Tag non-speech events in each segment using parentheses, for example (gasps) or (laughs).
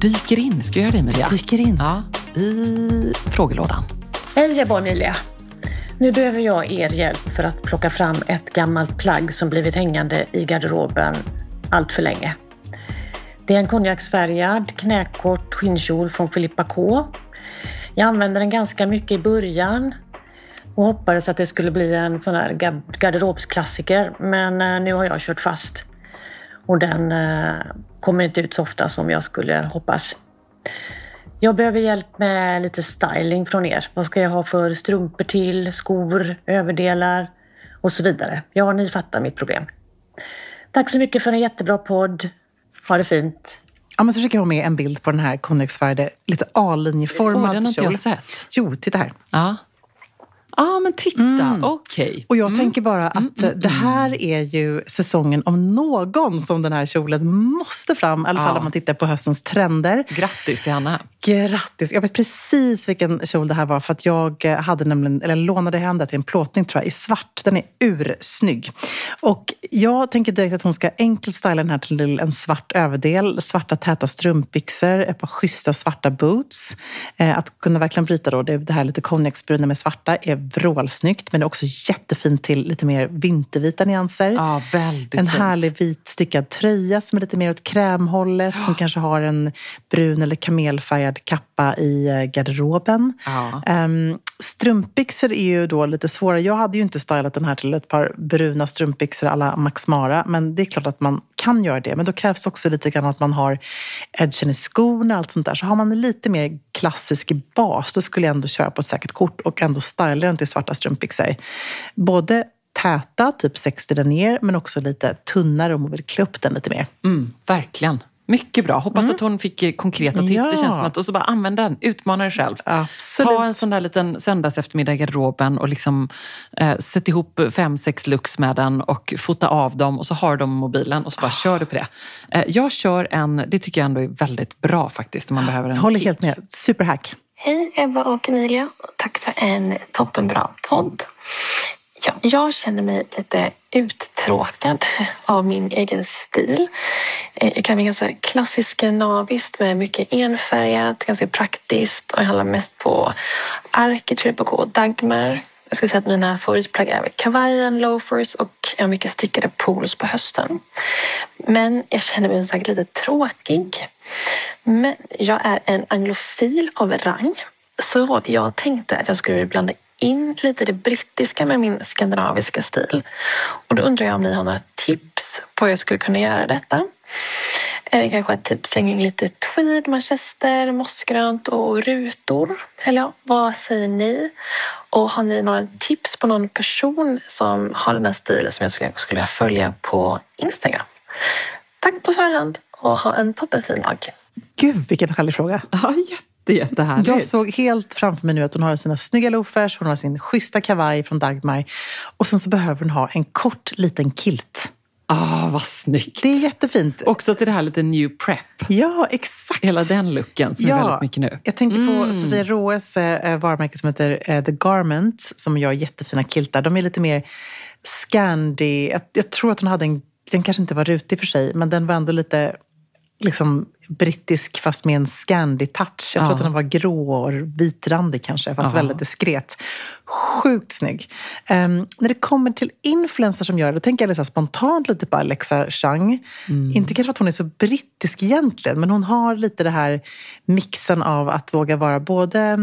dyker in, ska vi göra det Emilia? Dyker in. Ja, i frågelådan. Hej, jag är Emilia. Nu behöver jag er hjälp för att plocka fram ett gammalt plagg som blivit hängande i garderoben allt för länge. Det är en konjaksfärgad knäkort skinnkjol från Filippa K. Jag använde den ganska mycket i början och hoppades att det skulle bli en sån här garderobsklassiker. Men eh, nu har jag kört fast och den eh, kommer inte ut så ofta som jag skulle hoppas. Jag behöver hjälp med lite styling från er. Vad ska jag ha för strumpor till, skor, överdelar och så vidare. Ja, ni fattar mitt problem. Tack så mycket för en jättebra podd. Ha det fint. Ja, men så skickar hon med en bild på den här konjaksfärgade, lite A-linjeformad Åh, den har inte kjol. jag sett. Jo, titta här. Ja. Ja, ah, men titta. Mm. Okej. Och jag tänker bara att eh, det här är ju säsongen om någon som den här kjolen måste fram. I alla fall Ja. om man tittar på höstens trender. Grattis till Hanna. Grattis! Jag vet precis vilken kjol det här var för att jag eh, hade nämligen, eller lånade hem det till en plåtning tror jag, i svart. Den är ursnygg. Och jag tänker direkt att hon ska enkelt styla den här till en svart överdel, svarta täta strumpbyxor, ett par schyssta svarta boots. Eh, Att kunna verkligen bryta då det, det här lite konjaksbruna med svarta är vrålsnyggt men det är också jättefint till lite mer vintervita nyanser. Ja, väldigt En fint. härlig vit stickad tröja som är lite mer åt krämhållet. Hon kanske har en brun eller kamelfärgad kappa i eh, garderoben. Ja. Um, strumpbyxor är ju då lite svåra. Jag hade ju inte stylat den här till ett par bruna strumpbyxor alla Max Mara. Men det är klart att man kan göra det. Men då krävs också lite grann att man har edgen i skorna och allt sånt där. Så har man en lite mer klassisk bas, då skulle jag ändå köra på ett säkert kort och ändå styla den till svarta strumpbyxor. Både täta, typ 60 där ner, men också lite tunnare om man vill klä upp den lite mer. Mm, verkligen. Mycket bra. Hoppas att hon fick eh, konkreta tips. Mm. Ja. Det känns som att, och så bara använd den, utmana dig själv. Absolut. Ta en sån där liten söndagseftermiddag i garderoben och liksom, eh, sätt ihop fem, sex looks med den och fota av dem och så har du dem i mobilen och så bara kör du på det. Eh, jag kör en, det tycker jag ändå är väldigt bra faktiskt om man behöver en Jag håller kick. helt med. Superhack. Hej Ebba och Emilia. Tack för en toppenbra podd. Ja, jag känner mig lite uttråkad av min egen stil. Eh, jag kan bli ganska klassisk skandinaviskt med mycket enfärgat, ganska praktiskt och jag handlar mest på Arke, och Dagmar. Jag skulle säga att mina favoritplagg är kavajen, loafers och jag har mycket stickade polos på hösten. Men jag känner mig sagt lite tråkig. Men jag är en anglofil av rang. Så jag tänkte att jag skulle blanda in lite det brittiska med min skandinaviska stil. Och då undrar jag om ni har några tips på hur jag skulle kunna göra detta. Eller kanske att typ slänga in lite tweed, manchester, mossgrönt och rutor. Eller ja, vad säger ni? Och har ni några tips på någon person som har den här stilen som jag skulle, skulle vilja följa på Instagram? Tack på förhand och ha en toppenfin dag. Gud, vilken härlig fråga. Ja, jätte, jättehärligt. Jag såg helt framför mig nu att hon har sina snygga loafers, hon har sin schyssta kavaj från Dagmar och sen så behöver hon ha en kort liten kilt. Ah, vad snyggt. Det är jättefint. Också till det här lite new prep. Ja, exakt. Hela den looken som är väldigt mycket nu. Jag tänkte på Mm. Sofia Råes eh, varumärke som heter eh, The Garment som gör jättefina kiltar. De är lite mer Scandi. Jag, jag tror att hon hade en, den kanske inte var rutig för sig, men den var ändå lite liksom brittisk fast med en Scandi-touch. Jag tror Ja. att den var grå och vitrandig kanske, fast Ja. väldigt diskret. Sjukt snygg. Ehm, när det kommer till influencers som gör det, då tänker jag liksom spontant lite på Alexa Chang. Mm. Inte kanske för att hon är så brittisk egentligen, men hon har lite det här mixen av att våga vara både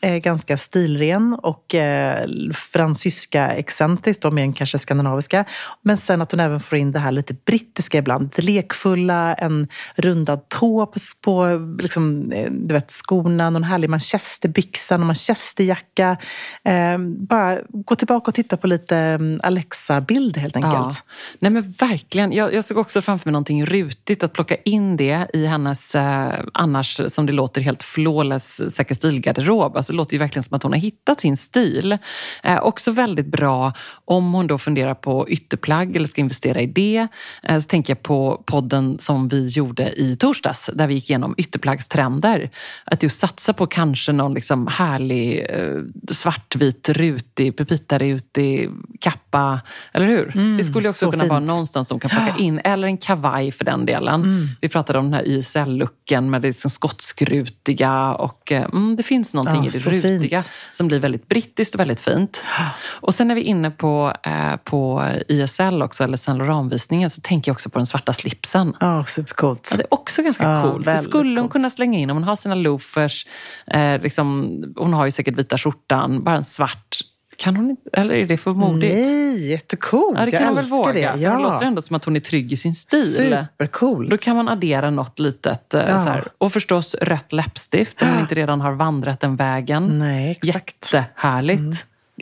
eh, ganska stilren och eh, fransyska excentrisk, mer än kanske skandinaviska. Men sen att hon även får in det här lite brittiska ibland. Det lekfulla, en rundad tå stå på, på liksom, eh, du vet, skorna, någon härlig manchesterbyxa, någon manchesterjacka. Eh, bara gå tillbaka och titta på lite mm, Alexa-bilder helt enkelt. Ja. Nej men verkligen. Jag, jag såg också framför mig någonting rutigt, att plocka in det i hennes eh, annars, som det låter, helt flawless Säker stilgarderob. Alltså, det låter ju verkligen som att hon har hittat sin stil. Eh, också väldigt bra om hon då funderar på ytterplagg eller ska investera i det. Eh, så tänker jag på podden som vi gjorde i torsdags där vi gick igenom ytterplaggstrender. Att just satsa på kanske någon liksom härlig eh, svartvit, rutig, pepita-rutig kappa. Eller hur? Mm, det skulle också kunna fint. vara någonstans som kan plocka in. Eller en kavaj för den delen. Mm. Vi pratade om den här YSL-looken med det liksom skottskrutiga och eh, mm, det finns någonting ja, i det rutiga fint. som blir väldigt brittiskt och väldigt fint. (gasps) Och sen är vi inne på, eh, på YSL också, eller Saint Laurent-visningen, så tänker jag också på den svarta slipsen. Ja, supercoolt. Ja, det är också ganska ja, coolt. Det skulle hon kunna slänga in om hon har sina loafers. Eh, liksom, hon har ju säkert vita skjortan, bara en svart kan hon inte, eller är det för modigt? Nej, jättecoolt. Ja, det kan jag hon väl våga. Det. Ja. För det låter ändå som att hon är trygg i sin stil. Supercoolt. Då kan man addera något litet. Eh, ja. Så här. Och förstås rött läppstift om hon inte redan har vandrat den vägen. Nej, exakt. Jättehärligt. Mm.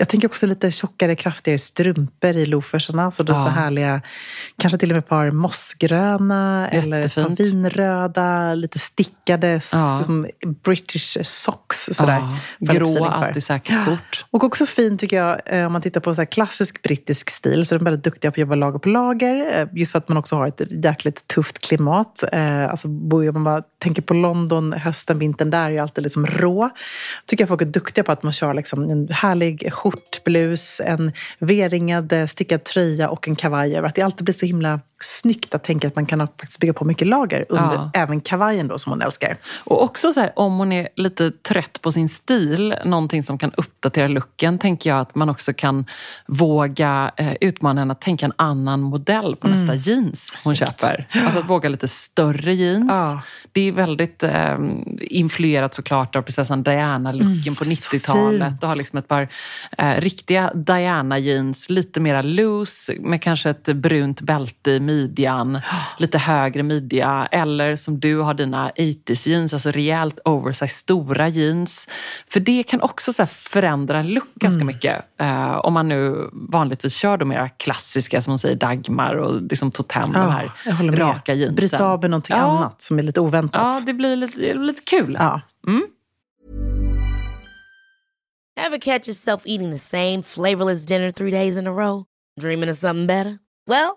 Jag tänker också lite tjockare, kraftigare strumpor i loafersarna. Så då ja. så härliga, kanske till och med ett par mossgröna eller ett par vinröda, lite stickade ja. som British socks. Sådär. Ja. Grå, kort. (gasps) Och också fint tycker jag eh, om man tittar på så klassisk brittisk stil. Så de är väldigt duktiga på att jobba lager på lager. Eh, just för att man också har ett jäkligt tufft klimat. Eh, alltså, om man bara tänker på London, hösten, vintern där är ju alltid liksom rå. Tycker jag folk är duktiga på att man kör liksom en härlig skjortblus, en V-ringad eh, stickad tröja och en kavaj över. Att det alltid blir så himla snyggt att tänka att man kan faktiskt bygga på mycket lager under ja. även kavajen då som hon älskar. Och också så här, om hon är lite trött på sin stil, någonting som kan uppdatera looken, tänker jag att man också kan våga eh, utmana henne att tänka en annan modell på mm. nästa jeans hon Snyggt. köper. Alltså att våga lite större jeans. Ja. Det är väldigt eh, influerat såklart av prinsessan Diana-looken mm, på 90-talet. Du har liksom ett par eh, riktiga Diana-jeans, lite mera loose med kanske ett brunt bälte i midjan, (gasps) lite högre midja. Eller som du har dina 80s jeans, alltså rejält oversize stora jeans. För det kan också så förändra look ganska mm. mycket. Uh, om man nu vanligtvis kör de mera klassiska, som hon säger, Dagmar och liksom Totem, ja, de här raka jeansen. Bryta av med någonting ja. annat som är lite oväntat. Ja, det blir lite, lite kul. Ja. Mm. Have catch yourself eating the same flavorless dinner three days in a row? Dreaming of something better? Well,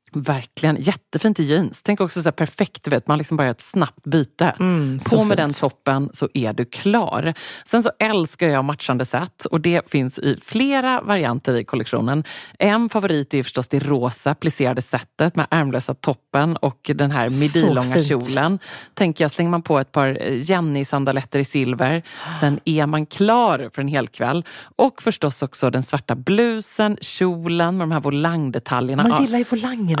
Verkligen. Jättefint i jeans. Tänk också så här perfekt, vet, man liksom bara gör ett snabbt byte. Mm, På med fint. den toppen så är du klar. Sen så älskar jag matchande set och det finns i flera varianter i kollektionen. En favorit är förstås det rosa plisserade setet med ärmlösa toppen och den här midilånga kjolen. Tänker jag, slänger man på ett par Jenny-sandaletter i silver, sen är man klar för en hel kväll. Och förstås också den svarta blusen, kjolen med de här volangdetaljerna. Man gillar ju volangerna.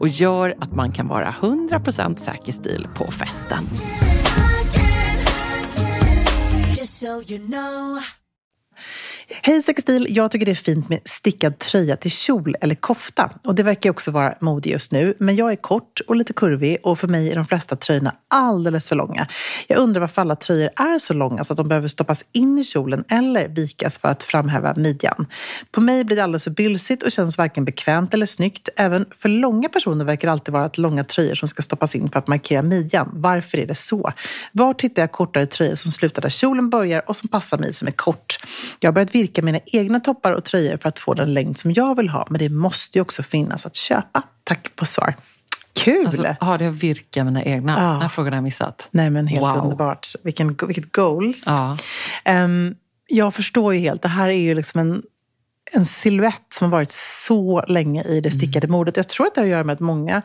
och gör att man kan vara 100% säker stil på festen. Hej Sextil! Jag tycker det är fint med stickad tröja till kjol eller kofta. Och det verkar också vara mode just nu. Men jag är kort och lite kurvig och för mig är de flesta tröjorna alldeles för långa. Jag undrar varför alla tröjor är så långa så att de behöver stoppas in i kjolen eller vikas för att framhäva midjan. På mig blir det alldeles för bylsigt och känns varken bekvämt eller snyggt. Även för långa personer verkar det alltid vara att långa tröjor som ska stoppas in för att markera midjan. Varför är det så? Var hittar jag kortare tröjor som slutar där kjolen börjar och som passar mig som är kort? Jag har börjat virka mina egna toppar och tröjor för att få den längd som jag vill ha. Men det måste ju också finnas att köpa. Tack på svar. Kul! Alltså, har det att virka mina egna? Ja. Den här frågan har jag missat. Nej men helt Wow. underbart. Vilken, vilket goals. Ja. Ehm, jag förstår ju helt. Det här är ju liksom en, en silhuett som har varit så länge i det stickade modet. Jag tror att det har att göra med att många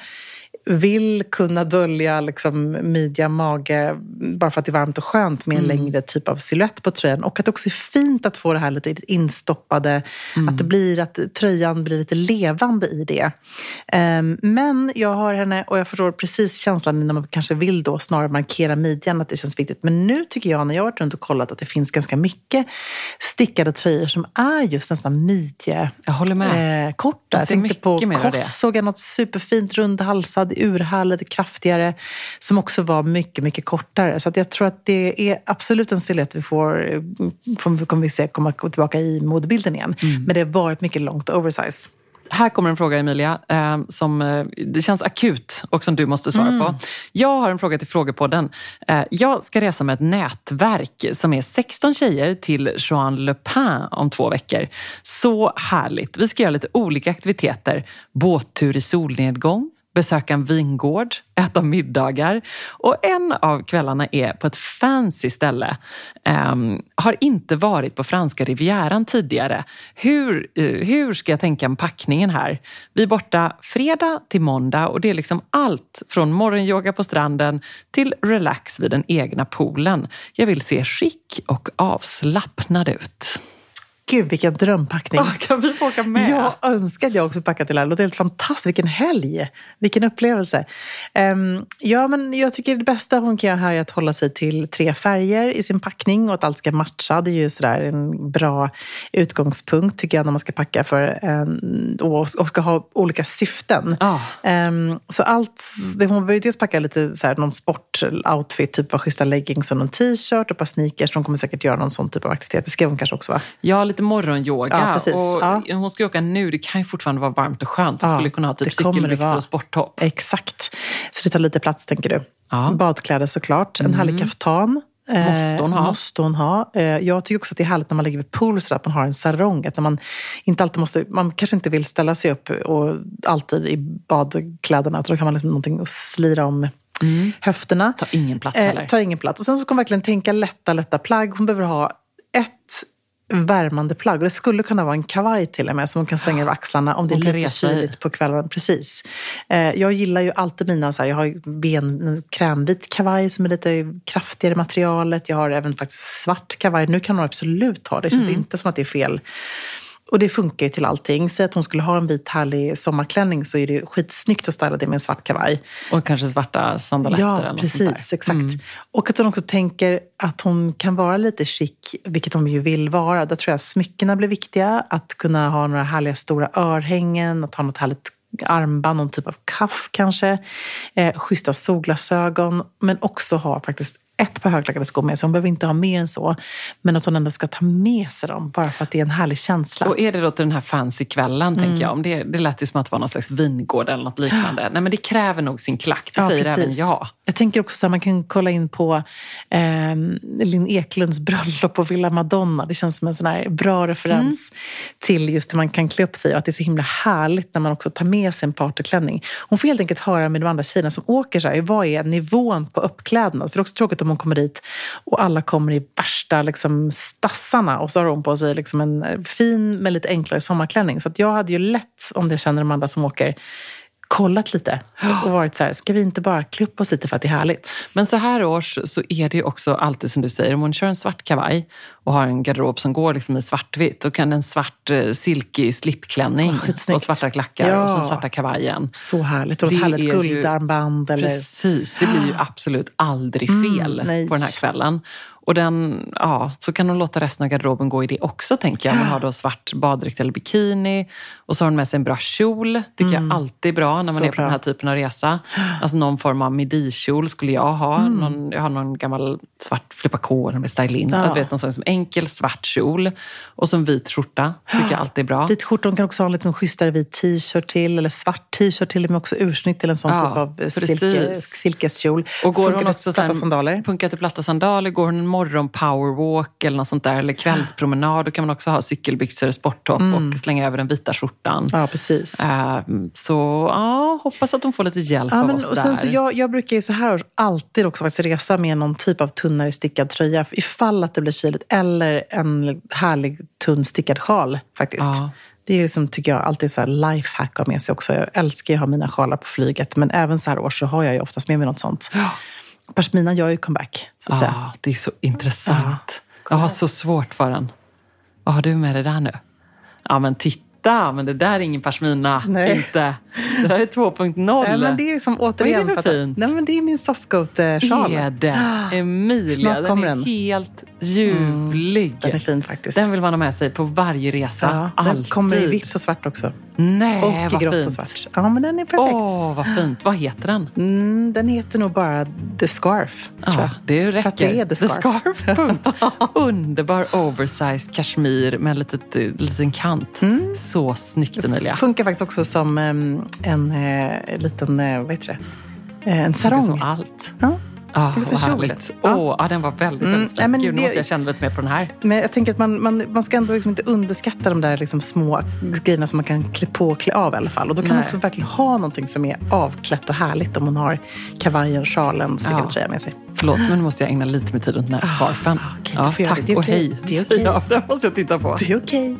vill kunna dölja liksom midja, mage bara för att det är varmt och skönt med en längre typ av silhuett på tröjan. Och att det också är fint att få det här lite instoppade, att det blir att tröjan blir lite levande i det. Ehm, men jag har henne och jag förstår precis känslan när man kanske vill då snarare markera midjan, att det känns viktigt. Men nu tycker jag när jag har varit runt och kollat att det finns ganska mycket stickade tröjor som är just nästan midje Jag håller med. eh, korta. Jag ser tänkte på. Kossåga, något superfint rundhalsad, urhärlig, lite kraftigare. Som också var mycket, mycket kortare. Så att jag tror att det är absolut en silhuett vi får, eh, får kommer vi se komma tillbaka i modebilden igen. Mm. Men det har varit mycket långt oversize. Här kommer en fråga Emilia, eh, som eh, det känns akut och som du måste svara på. Jag har en fråga till Frågepodden. Jag ska resa med ett nätverk som är 16 tjejer till Joan Le Pen om två veckor. Så härligt. Vi ska göra lite olika aktiviteter. Båttur i solnedgång, besöka en vingård, äta middagar och en av kvällarna är på ett fancy ställe. Um, har inte varit på franska rivieran tidigare. Hur, uh, hur ska jag tänka om packningen här? Vi är borta fredag till måndag och det är liksom allt från morgonyoga på stranden till relax vid den egna poolen. Jag vill se chic och avslappnad ut. Gud, vilken drömpackning. kan vi få åka med? Jag önskar att jag också packat till det här. Det låter helt fantastiskt. Vilken helg! Vilken upplevelse. Ehm, ja, men jag tycker det bästa hon kan göra här är att hålla sig till tre färger i sin packning och att allt ska matcha. Det är ju sådär en bra utgångspunkt tycker jag när man ska packa för en, och, och ska ha olika syften. Ja. Ehm, så allt, det, hon behöver ju dels packa lite så här, någon sportoutfit, typ av schyssta leggings och någon t-shirt och ett par sneakers. Hon kommer säkert göra någon sån typ av aktivitet. Det skrev hon kanske också va? Ja, lite morgonyoga. Ja. Och Ja. Hon ska ju åka nu, det kan ju fortfarande vara varmt och skönt. Hon Ja, skulle kunna ha typ cykelbyxor och sporttopp. Exakt. Så det tar lite plats, tänker du. Ja. Mm. Badkläder såklart. En härlig kaftan. Eh, Måste hon ha. Måste hon ha. Eh, jag tycker också att det är härligt när man ligger vid pool så att man har en sarong. Att man, inte alltid måste, man kanske inte vill ställa sig upp och alltid i badkläderna. utan Då kan man liksom någonting att slira om höfterna. Mm. Tar ingen plats heller. Eh, tar ingen plats. Och sen så ska hon verkligen tänka lätta, lätta plagg. Hon behöver ha ett värmande plagg. Det skulle kunna vara en kavaj till och med som hon kan slänga över axlarna om det är lite resa kyligt på kvällen. Precis. Eh, jag gillar ju alltid mina, så här, jag har ben, en krämvit kavaj som är lite kraftigare materialet. Jag har även faktiskt svart kavaj. Nu kan hon absolut ha, det känns Mm. inte som att det är fel. Och det funkar ju till allting. Säg att hon skulle ha en vit härlig sommarklänning så är det ju skitsnyggt att styla det med en svart kavaj. Och kanske svarta sandaletter eller Ja, något sånt där. Mm. precis. Exakt. Och att hon också tänker att hon kan vara lite chic, vilket hon ju vill vara. Där tror jag smyckena blir viktiga. Att kunna ha några härliga stora örhängen, att ha något härligt armband, någon typ av kaff kanske. Eh, schyssta solglasögon, men också ha faktiskt ett par högklackade skor med sig. Hon behöver inte ha mer än så. Men att hon ändå ska ta med sig dem, bara för att det är en härlig känsla. Och är det då till den här fancy kvällen, Mm. tänker jag. Om det, det lät ju som att det var någon slags vingård eller något liknande. (gasps) Nej, men det kräver nog sin klack. Det säger även jag. Jag tänker också att man kan kolla in på eh, Linn Eklunds bröllop på Villa Madonna. Det känns som en sån här bra referens till just hur man kan klä upp sig och att det är så himla härligt när man också tar med sig en partyklänning. Hon får helt enkelt höra med de andra tjejerna som åker så här, vad är nivån på uppklädnad? För det är också tråkigt om hon kommer dit och alla kommer i värsta liksom, stassarna och så har hon på sig liksom, en eh, fin men lite enklare sommarklänning. Så att jag hade ju lätt, om det känner de andra som åker, kollat lite och varit så här, ska vi inte bara klä upp oss lite för att det är härligt? Men så här års så är det ju också alltid som du säger, om hon kör en svart kavaj och har en garderob som går liksom i svartvitt, då kan en svart eh, silkig slipklänning skitsnyggt. och svarta klackar Ja. och så svarta kavajen. Så härligt. Och Det ett härligt är ju- guldarmband. Eller... Precis, det blir ju absolut aldrig fel Mm, på den här kvällen. Och den, ja, så kan hon låta resten av garderoben gå i det också, tänker jag. Man har då svart baddräkt eller bikini och så har hon med sig en bra kjol. tycker jag alltid är bra när man Mm. Så är på bra. den här typen av resa. Alltså någon form av midikjol skulle jag ha. Mm. Någon, jag har någon gammal svart flippa med style-in. Ja. Du vet, någon sån som enkel svart kjol och så en vit skjorta. tycker jag (gasps) alltid är bra. Vit skjorta, hon kan också ha en liten schysstare vit t-shirt till. Eller svart t-shirt till med också ursnitt till en sån Ja, typ av silke, silkeskjol. Och går Funkar hon också platta sandaler? Funkar till platta sandaler, går hon en morgon powerwalk eller något sånt där, eller kvällspromenad, då kan man också ha cykelbyxor, sporttopp och slänga över den vita skjortan. Mm. Ja, precis. Eh, så ja, hoppas att hon får lite hjälp Ja, av men, oss och där. sen så jag, jag brukar ju så här alltid också faktiskt resa med någon typ av tunnare stickad tröja ifall att det blir kyligt. Eller en härlig tunn stickad sjal faktiskt. Ja. Det är liksom, tycker jag, alltid så lifehack att ha med sig också. Jag älskar ju att ha mina sjalar på flyget. Men även så här års så har jag ju oftast med mig något sånt. Pashmina gör ju comeback, så att säga. Ja, det är så intressant. Jag har så svårt för den. Vad har du med dig där nu? Ja, men titta, men det där är ingen pashmina. Nej. Inte. Det där är 2.0. Nej, men det är liksom återigen... Vad är det för fint? Nej, men det är min softgoat-sjal. är det? (gasps) Emilia, Snart den är den. helt ljuvlig. Den är fin faktiskt. Den vill man ha med sig på varje resa. ja, den kommer i vitt och svart också. Nej, och i vad grått fint. och svart. Ja, men den är perfekt. Åh, vad fint. Vad heter den? Mm, den heter nog bara The Scarf, Ja, det räcker. För att det är The Scarf. punkt. (laughs) Underbar oversized kashmir med en liten kant. Mm. Så snyggt Emilia. Funkar faktiskt också som em, en eh, liten, eh, vad heter det? Eh, en sarong. som allt. Ja. Ah, kjol. härligt. Ja. Åh, ja, den var väldigt, Mm, väldigt nej, fin. men Gud, nu det- måste jag känna lite mer på den här. Men jag tänker att man, man, man ska ändå liksom inte underskatta de där liksom små grejerna som man kan klä på och klä av i alla fall. Och då kan man Nej. också verkligen ha någonting som är avklätt och härligt om man har kavajen, sjalen, stickade Ja. tröja med sig. Förlåt, men nu måste jag ägna lite mer tid runt den här scarfen. ah, okej, du får göra tack det. Det och okej. hej. Det är okej. Ja, den måste jag titta på. Det är okej. Just